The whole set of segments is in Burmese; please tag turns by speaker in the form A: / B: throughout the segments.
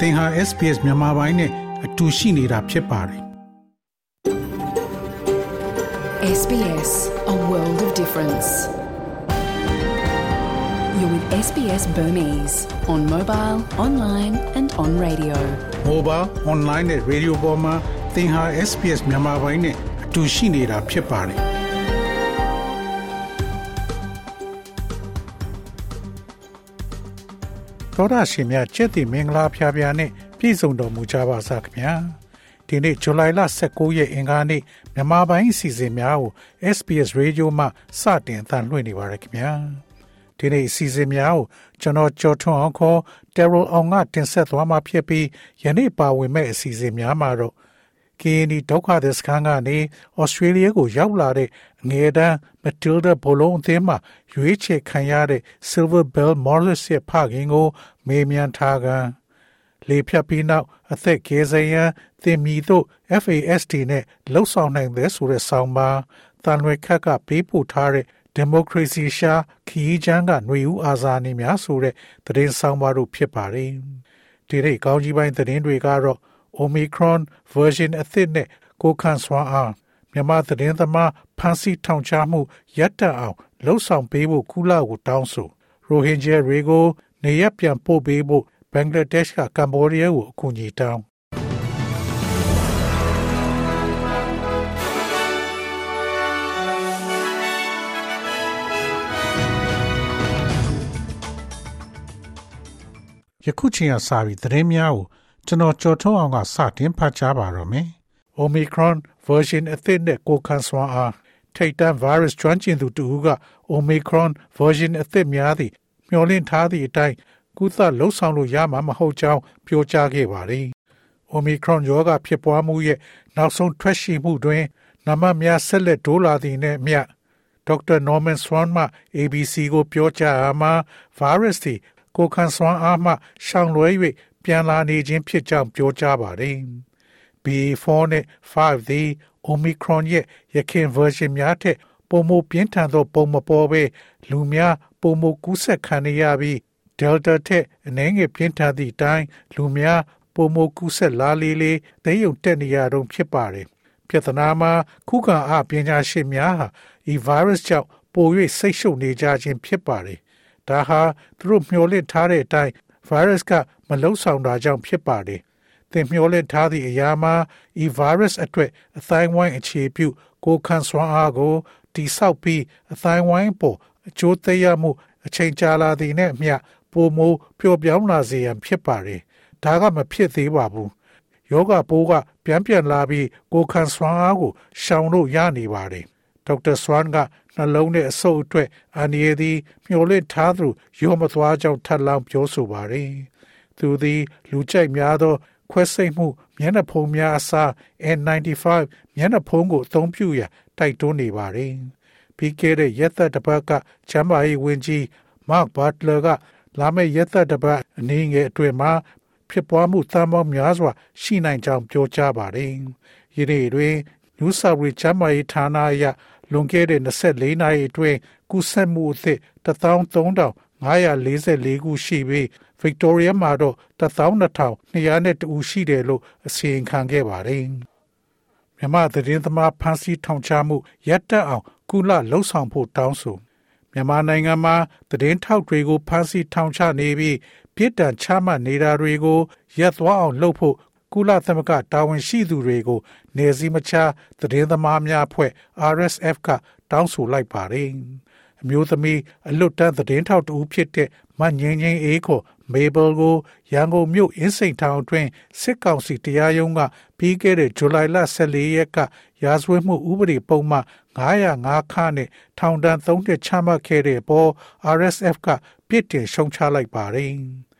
A: သင်ဟာ SPS မြန်မာပိုင်းနဲ့အတူရှိနေတာဖြစ်ပါတယ်
B: SBS A world of difference. You're with SBS Burmese on mobile, online and on radio.
A: mobile online နဲ့ radio ပေါ်မှာသင်ဟာ SPS မြန်မာပိုင်းနဲ့အတူရှိနေတာဖြစ်ပါတယ် သောရရှိမြကျက်တီမင်္ဂလာဖျားဖျားနဲ့ပြည့်စုံတော်မူကြပါစားခင်ဗျာဒီနေ့ဇူလိုင်လ19ရက်အင်္ဂါနေ့မြန်မာပိုင်းအစီအစဉ်များကို SPS Radio မှစတင်အသံလွှင့်နေပါရခင်ဗျာဒီနေ့အစီအစဉ်များကိုကျွန်တော်ကြော်ထွန်းအောင်ခေါ် Terrell အောင်ကတင်ဆက်သွားမှာဖြစ်ပြီးယနေ့ပါဝင်မဲ့အစီအစဉ်များမှာတော့ KNI ဒုက္ခသည်စခန်းကနေဩစတြေးလျကိုရောက်လာတဲ့အငယ်တန်း Matilda ဘလုံးအသင်းမှာရွေးချယ်ခံရတဲ့ Silver Bell Morris ရဲ့ဖခင်ကို မေးမြန်းထားကလေဖြတ်ပြီးနောက်အသက်ကယ်ဆယ်ရန်သင်မီတို့ FAST နဲ့လှုပ်ဆောင်နိုင်တဲ့ဆိုတဲ့ဆောင်းပါတန်ရွယ်ခက်ကပေးပို့ထားတဲ့ Democracy ရှာခီးချမ်းကຫນွေဦးအာဇာနည်များဆိုတဲ့သတင်းဆောင်ပါတို့ဖြစ်ပါတယ်ဒီနေ့ကောင်းကြီးပိုင်းသတင်းတွေကတော့ Omicron version အသစ်နဲ့ကိုခန့်စွမ်းအားမြန်မာသတင်းသမားဖန်စီထောင်ချမှုရပ်တန့်အောင်လှုံ့ဆော်ပေးဖို့ကုလကိုတောင်းဆိုရိုဟင်ဂျာတွေကိုနေရပြန်ပို့ပေးဖို့ဘင်္ဂလားဒေ့ရှ်ကကမ္ဘောဒီးယားကိုအကူအညီတောင်းယခုချိန်ကစပြီးသတင်းများကို ကျွန်တော်ကြော်ထုံးအောင်ကစတင်ဖတ်ကြားပါတော့မယ်။ Omicron version အသစ်နဲ့ကိုခန့်စွာအားထိတ်တန့် virus ကျွမ်းကျင်သူတူက Omicron version အသစ်များသည့်မျှော်လင့်ထားသည့်အတိုင်းကုသလှုပ်ဆောင်လို့ရမှာမဟုတ်ကြောင်းပြောကြားခဲ့ပါတယ်။ Omicron ရောဂါဖြစ်ပွားမှုရဲ့နောက်ဆုံးထွက်ရှိမှုတွင်နမများဆက်လက်တိုးလာသည်နဲ့မျှဒေါက်တာ Norman Swan မှ ABC ကိုပြောကြားအားမှာ virus သည်ကိုခန့်စွမ်းအားမှရှောင်လွဲ၍ ပြန်လာနေခြင်းဖြစ်ကြောင်းပြောကြားပါတယ်။ BA4 နဲ့ 5သည် Omicron ရဲ့ရခင် version များထက်ပုံမပြင်းထန်သောပုံမပေါ်ဘဲလူများပုံမကူးစက်ခံနေရပြီး Delta ထက်အနည်းငယ်ပြင်းထန်သည့်အတိုင်းလူများပုံမကူးစက်လာလေလေသိယုံတက်နေရတော့ဖြစ်ပါတယ်။ပြဿနာမှာခုခံအားပညာရှင်များဟာဒီ virus ကြောင့်ပို၍စိတ်ရှုပ်နေကြခြင်းဖြစ်ပါတယ်။ဒါဟာသူတို့မျှော်လင့်ထားတဲ့အတိုင်း virus ကမလုံဆောင်တာကြောင့်ဖြစ်ပါတယ်။သင်မျှော်လင့်ထားသည့်အရာမှာဤ virus အတွက်အတိုင်းဝိုင်းအခြေပြုကိုခန့်စွမ်းအားကိုတိဆောက်ပြီးအတိုင်းဝိုင်းပေါ်အကျိုးသက်ရောက်မှုအချိန်ကြာလာသည်နဲ့အမျှပိုမိုပျော့ပြောင်းလာစေရန်ဖြစ်ပါတယ်။ဒါကမဖြစ်သေးပါဘူး။ယောဂပိုးကပြန်ပြန်လာပြီးကိုခန့်စွမ်းအားကိုရှောင်လို့ရနေပါတယ်။ ဒေါက်တာဆွမ်ကနှလုံးနဲ့အဆုပ်အတွက်အန်ရီသည်မျှော်လင့်ထားသူရောမသွားကြောင်းထပ်လောင်းပြောဆိုပါတယ်။သူသည်လူကြိုက်များသော ခွဲစိတ်မှုမျက်နှာဖုံးများအစား N95 မျက်နှာဖုံးကိုအသုံးပြုရတိုက်တွန်းနေပါတယ်။ပြီးခဲ့တဲ့ရက်သက်တစ်ပတ်ကချမ်းပါရေးဝန်ကြီး Mark Butler ကလာမယ့်ရက်သက်တစ်ပတ်အနည်းငယ်အတွင်းမှာဖြစ်ပွားမှုသံပေါင်းများစွာ ရှိနိုင်ကြောင်းပြောကြားပါတယ်။ယနေ့တွင် New South Wales ချမ်းပါရေးဌာနအရ လွန်ခဲ့တဲ့24နာရီအတွင်းကူးစက်မှုအသစ်13544ခုရှိပြီး Victoria မှာတော့12202ရှိတယ်လို့အစီရင်ခံခဲ့ပါတယ်။မြန်မာသတင်းသမားဖမ်းဆီးထောင်ချမှုရပ်တန့်အောင်ကုလလှုံ့ဆော်ဖို့တောင်းဆိုမြန်မာနိုင်ငံမှာသတင်းထောက်တွေကိုဖမ်းဆီးထောင်ချနေပြီးပြစ်ဒဏ်ချမှတ်နေတာတွေကိုရပ်သွားအောင်လုပ်ဖို့ ကုလသမဂ္ဂတာဝန်ရှိသူတွေကိုနေစည်းမခြားသတင်းသမားများအဖွဲ့ RSF ကတောင်းဆိုလိုက်ပါတယ်။အမျိုးသမီးအလွတ်တန်းသတင်းထောက်တူဖြစ်တဲ့မငင်းငင်းအေးကိုမေဘယ်ကိုရန်ကုန်မြို့အင်းစိန်ထောင်အတွင်းစစ်ကောင်စီတရားရုံးကပြီးခဲ့တဲ့ဇူလိုင်လ14ရက်ကရာဇဝတ်မှုဥပဒေပုံမှန်905ခနဲ့ထောင်ဒဏ်3နှစ်ချမှတ်ခဲ့တဲ့ပေါ် RSF ကပြစ်တင်ရှုံချလိုက်ပါတယ်။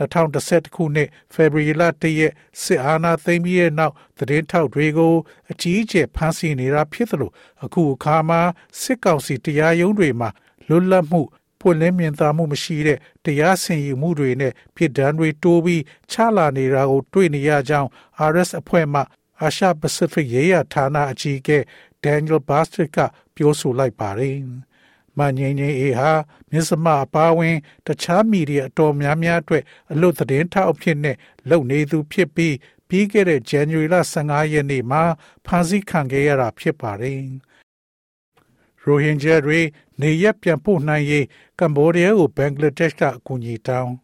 A: 2011ခုနှစ်ဖေဖော်ဝါရီလ1ရက်စစ်အာဏာသိမ်းပြီးတဲ့နောက်သတင်းထောက်တွေကိုအကြီးအကျယ်ဖမ်းဆီးနေတာဖြစ်သလိုအခုအခါမှာစစ်ကောင်စီတရားရုံးတွေမှာလွတ်လပ်မှုပွင့်လင်းမြင်သာမှုမရှိတဲ့တရားစီရင်မှုတွေနဲ့ပြည်ဒဏ်တွေတိုးပြီးချလာနေတာကိုတွေ့နေရကြောင်း RS အဖွဲ့မှအာရှပစိဖိတ်ရေးရာဌာနအကြီးအကဲ Daniel Bastard ကပြောဆိုလိုက်ပါတယ်။ မငိမ့်ငိမ့်အေးဟာမြစ်စမအပါဝင် တခြားမီဒီယာအတော်များများအတွက်အလွတ်သတင်းထောက်အဖြစ်နဲ့လုပ်နေသူဖြစ်ပြီးပြီးခဲ့တဲ့ January လ15ရက်နေ့မှာဖမ်းဆီးခံခဲ့ရတာဖြစ်ပါတယ်။ရိုဟင်ဂျာတွေနေရပ်ပြန်ပို့နိုင်ရေးကမ္ဘောဒီးယားကိုဘင်္ဂလားဒေ့ရှ်ကအကူအညီတောင်း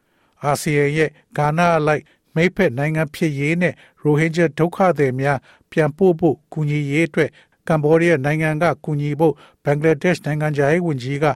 A: အာဆီယံရဲ့ဂါနာအလိုက်မိတ်ဖက်နိုင်ငံဖြစ်ရေးနဲ့ရိုဟင်ဂျာဒုက္ခသည်များပြန်ပို့ဖို့ကူညီရေးအတွက် ကမ္ဘောဒီးယားနိုင်ငံကကူညီဖို့ဘင်္ဂလားဒေ့ရှ်နိုင်ငံသားရေးဝန်ကြီးက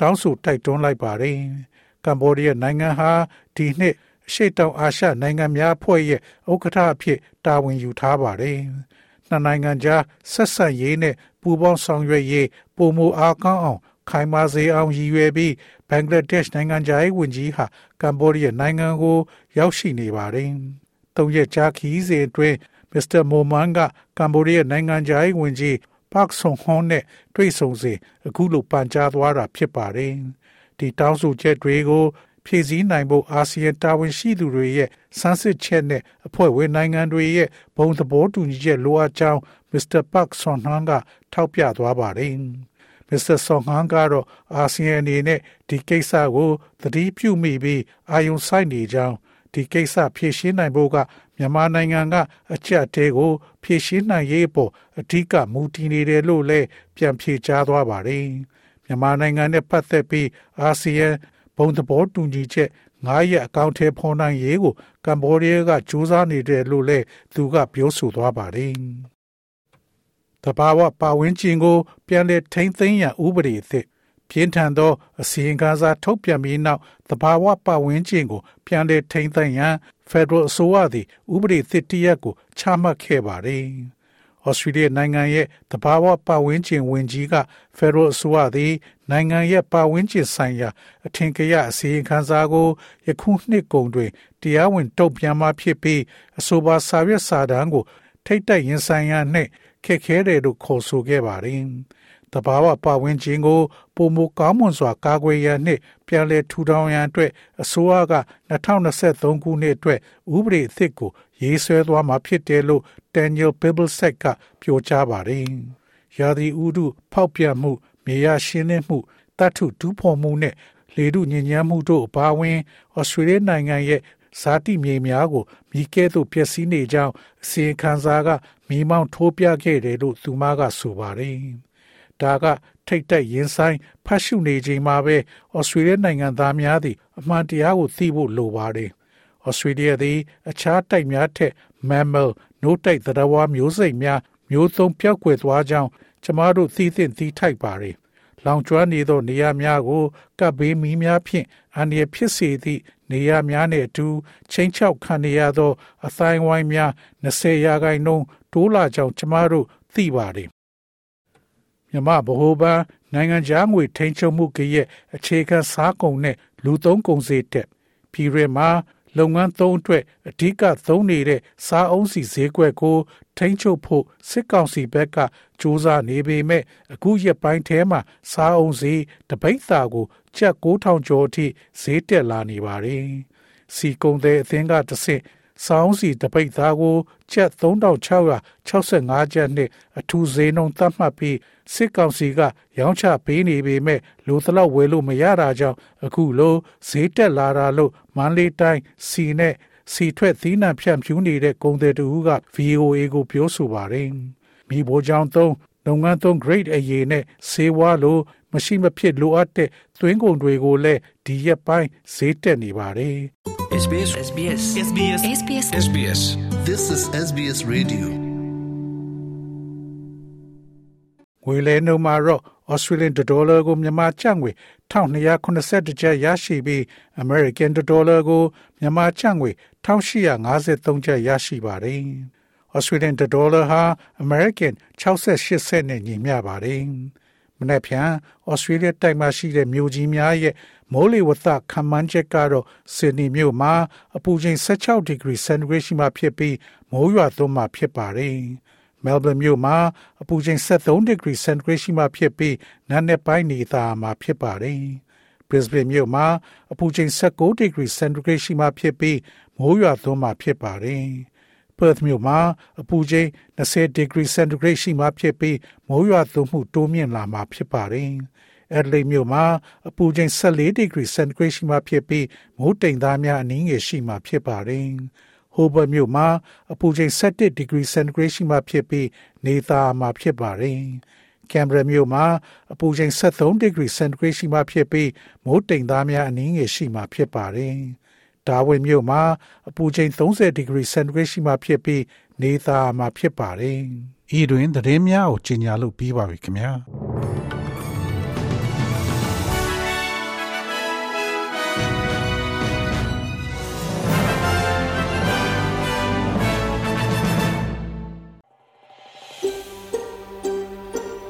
A: တောင်းဆိုတိုက်တွန်းလိုက်ပါတယ်။ကမ္ဘောဒီးယားနိုင်ငံဟာဒီနှစ်အရှေ့တောင်အာရှနိုင်ငံများအဖွဲ့ရဲ့ဥက္ကဋ္ဌအဖြစ်တာဝန်ယူထားပါတယ်။နှစ်နိုင်ငံကြားဆက်ဆံရေးနဲ့ပူးပေါင်းဆောင်ရွက်ရေးပုံမအားကောင်းအောင်ခိုင်မာစေအောင်ရည်ရွယ်ပြီးဘင်္ဂလားဒေ့ရှ်နိုင်ငံသားရေးဝန်ကြီးဟာကမ္ဘောဒီးယားနိုင်ငံကို ရောက်ရှိနေပါတယ်။သုံးရက်ကြာခီးစဉ်အတွင်း မစ္စတာမိုမန်ကကမ္ဘောဒီးယားနိုင်ငံသားရေးဝန်ကြီးပတ်ဆုံဟွန်နဲ့တွေ့ဆုံစဉ်အခုလိုပန်ကြားသွားတာဖြစ်ပါတယ်။ဒီတောင်းဆိုချက်တွေကိုဖြည့်ဆည်းနိုင်ဖို့အာဆီယံတာဝန်ရှိသူတွေရဲ့စမ်းစစ်ချက်နဲ့အဖွဲ့ဝင်နိုင်ငံတွေရဲ့ဘုံသဘောတူညီချက်လိုအပ်ကြောင်းမစ္စတာပတ်ဆွန်ဟန်ကထောက်ပြသွားပါတယ်။မစ္စတာဆွန်ဟန်ကတော့အာဆီယံအနေနဲ့ဒီကိစ္စကိုသတိပြုမိပြီးအာယုံဆိုင်နေကြောင်းဒီကိစ္စဖြေရှင်းနိုင်ဖို့က မြန်မာနိုင်ငံကအကြက်တဲကို ဖြေရှင်းနိုင်ရေးပေါ်အဓိကမူတည်နေတယ်လို့လည်းပြန်ဖြေကြားသွားပါတယ်။မြန်မာနိုင်ငံနဲ့ပတ်သက်ပြီးအာဆီယံဘုံသဘောတူညီချက်ငါးရက်အကောင့်ထဲဖော်နိုင်ရေးကိုကမ္ဘောဒီးယားကကြိုးစားနေတယ်လို့လည်းသူကပြောဆိုသွားပါတယ်။တဘာဝပါဝင်ခြင်းကို ပြန်လည်ထိမ့်သိမ်းရန်ဥပဒေအသစ်ပြင်းထန်သောအစီရင်ခံစာထုတ်ပြန်ပြီးနောက်တဘာဝပတ်ဝန်းကျင်ကို ပြန်လည်ထိန်းသိမ်းရန် ဖက်ဒရယ်အစိုးရသည်ဥပဒေသစ်တရက်ကိုချမှတ်ခဲ့ပါတယ်။ဩစတြေးလျနိုင်ငံရဲ့တဘာဝပတ်ဝန်းကျင်ဝင်ကြီးကဖက်ဒရယ်အစိုးရသည်နိုင်ငံရဲ့ပတ်ဝန်းကျင်ဆိုင်ရာအထင်ကရအစီရင်ခံစာကိုယခုနှစ်ကုန်တွင်တရားဝင်တုံ့ပြန်မှဖြစ်ပြီးအဆိုပါစာရွက်စာတမ်းကိုထိတ်တိုက်ရင်ဆိုင်ရာနှင့်ခက်ခဲတယ်လို့ခေါ်ဆိုခဲ့ပါတယ်။ တဘာဝပတ်ဝန်းကျင်ကိုပုံမကောင်းမွန်စွာကာကွယ်ရန်နှင့်ပြန်လည်ထူထောင်ရန်အတွက်အစိုးရက2023ခုနှစ်အတွက်ဥပဒေအသစ်ကိုရေးဆွဲသွားမှာဖြစ်တယ်လို့ Daniel Bibelsack ကပြောကြားပါတယ်။ရာသီဥတုဖောက်ပြန်မှုမြေယာရှင်းလင်းမှုတတ်ထုဒူးဖော်မှုနဲ့လေထုညဉ့်ညမ်းမှုတို့အပါအဝင်ဩစတြေးလျနိုင်ငံရဲ့ဇာတိမြေများကိုမိကဲ့သို့ပျက်စီးနေကြောင်းအစီရင်ခံစာကမိမောင်းထိုးပြခဲ့တယ်လို့သူမကဆိုပါတယ်။ ဒါကထိတ်တက်ရင်ဆိုင်ဖတ်ရှုနေချိန်မှာပဲဩစတြေးလျနိုင်ငံသားများသည်အမှန်တရားကိုသိဖို့လိုပါတယ်။ဩစတြေးလျသည် အခြားတိုက်များထက် mammal နိုးတိုက်သတ္တဝါမျိုးစိတ်များမျိုးသုံးပြောက်ွယ်သွားကြောင်းကျမတို့သိသင့်သိထိုက်ပါတယ်။လောင်ကျွမ်းနေသောနေရာများကိုကပ်ဘေးမီးများဖြင့်အန္တရာယ်ဖြစ်စေသည့်နေရာများနှင့်အတူချင်းချောက်ခံနေရသောအတိုင်းဝိုင်းများ20ရာခိုင်နှုန်းတိုးလာကြောင်းကျမတို့သိပါတယ် မြမဗဟိုဘဏ်နိုင်ငံခြားငွေထိန်းချုပ်မှုကရဲ့အခြေခံစားကုန်နဲ့လူသုံးကုန်စည်တက်ပြည်ရမှာလုပ်ငန်းသုံးအတွက်အဓိကသုံးနေတဲ့စားအုံးစီဈေးကွက်ကို ထိန်းချုပ်ဖို့စစ်ကောင်စီဘက်ကစူးစမ်းနေပေမဲ့အခုရက်ပိုင်းထဲမှာစားအုံးစီတပိတ်သာကိုကျပ်9000ကျော်အထိဈေးတက်လာနေပါတယ်။စီကုံတဲ့အသင်းကတဆင့် စောင်းစီတပိတ်သားကိုကျပ်3665ကျပ်နဲ့အထူးဈေးနှုန်းသတ်မှတ်ပြီးစစ်ကောင်စီက ရောင်းချပေးနေပေမဲ့လိုသလောက်ဝယ်လို့မရတာကြောင့်အခုလိုဈေးတက်လာတာလို့မန္တလေးတိုင်းစီနဲ့စီထွက်သီးနှံဖြန့်ဖြူးနေတဲ့ကုန်သည်တူက VOA ကိုပြောဆိုပါတယ်။မိဘကြောင့်သုံးလုပ်ငန်းသုံး grade အရေးနဲ့ဆေးဝါးလိုမရှိမဖြစ်လိုအပ်တဲ့သွင်းကုန်တွေကိုလည်းဒီရက်ပိုင်းဈေးတက်နေပါတယ်
C: SBS SBS SBS
B: SBS
C: SBS
D: This is SBS Radio.
A: ငွေလဲနှုန်းမှာတော့ Australian dollar ကိုမြန်မာကျပ်ငွေ1281ကျပ်ရရှိပြီး American dollar ကိုမြန်မာကျပ်ငွေ1853ကျပ်ရရှိပါတယ်။ Australian dollar ဟာ American 68ကျပ်နဲ့ညီမျှပါတယ်။ မနေ့ဖြန်ဩစတြေးလျတိုက်မှာရှိတဲ့မြို့ကြီးများရဲ့မိုးလေဝသခန့်မှန်းချက်ကတော့ဆစ်ဒနီမြို့မှာအပူချိန်16ဒီဂရီစင်တီဂရိတ်ရှိမှဖြစ်ပြီးမိုးရွာသွန်းမှဖြစ်ပါတယ်။မဲလ်ဘန်မြို့မှာအပူချိန်73ဒီဂရီစင်တီဂရိတ်ရှိမှဖြစ်ပြီးနံနက်ပိုင်းနေသားမှာဖြစ်ပါတယ်။ Brisbane မြို့မှာအပူချိန်16ဒီဂရီစင်တီဂရိတ်ရှိမှဖြစ်ပြီးမိုးရွာသွန်းမှဖြစ်ပါတယ်။ Perth မြို့မှာအပူချိန်20ဒီဂရီစင်တီဂရိတ်ရှိမှဖြစ်ပြီးမိုးရွာသွန်းမှုတိုးမြင့်လာမှာဖြစ်ပါတယ်။ Adelaide မြို့မှာအပူချိန်14 degree centigrade ရှိမှဖြစ်ပြီးမိုးတိမ်သားများအနည်းငယ်ရှိမှဖြစ်ပါတယ်။ Hobart မြို့မှာအပူချိန်17 degree centigrade ရှိမှဖြစ်ပြီးနေသားမှဖြစ်ပါတယ်။ Canberra မြို့မှာအပူချိန်73 degree centigrade ရှိမှဖြစ်ပြီးမိုးတိမ်သားများအနည်းငယ်ရှိမှဖြစ်ပါတယ်။ ဒါဝင်မြို့မှာအပူချိန်30 degree centigrade ရှိမှဖြစ်ပြီးနေသားမှဖြစ်ပါတယ်။ဤတွင်သတင်းများကိုကြီးညာလို့ပြီးပါပြီခင်ဗျာ။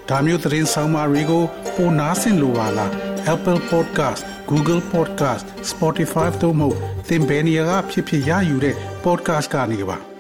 A: ။ဒါမျိုးသတင်းဆောင်မတွေကိုပိုနားဆင်လိုပါလား Apple Podcast Google Podcast Spotify တို့မှာသင်ပင်ရာဖြစ်ဖြစ်ရယူတဲ့ podcast ကနေပါ။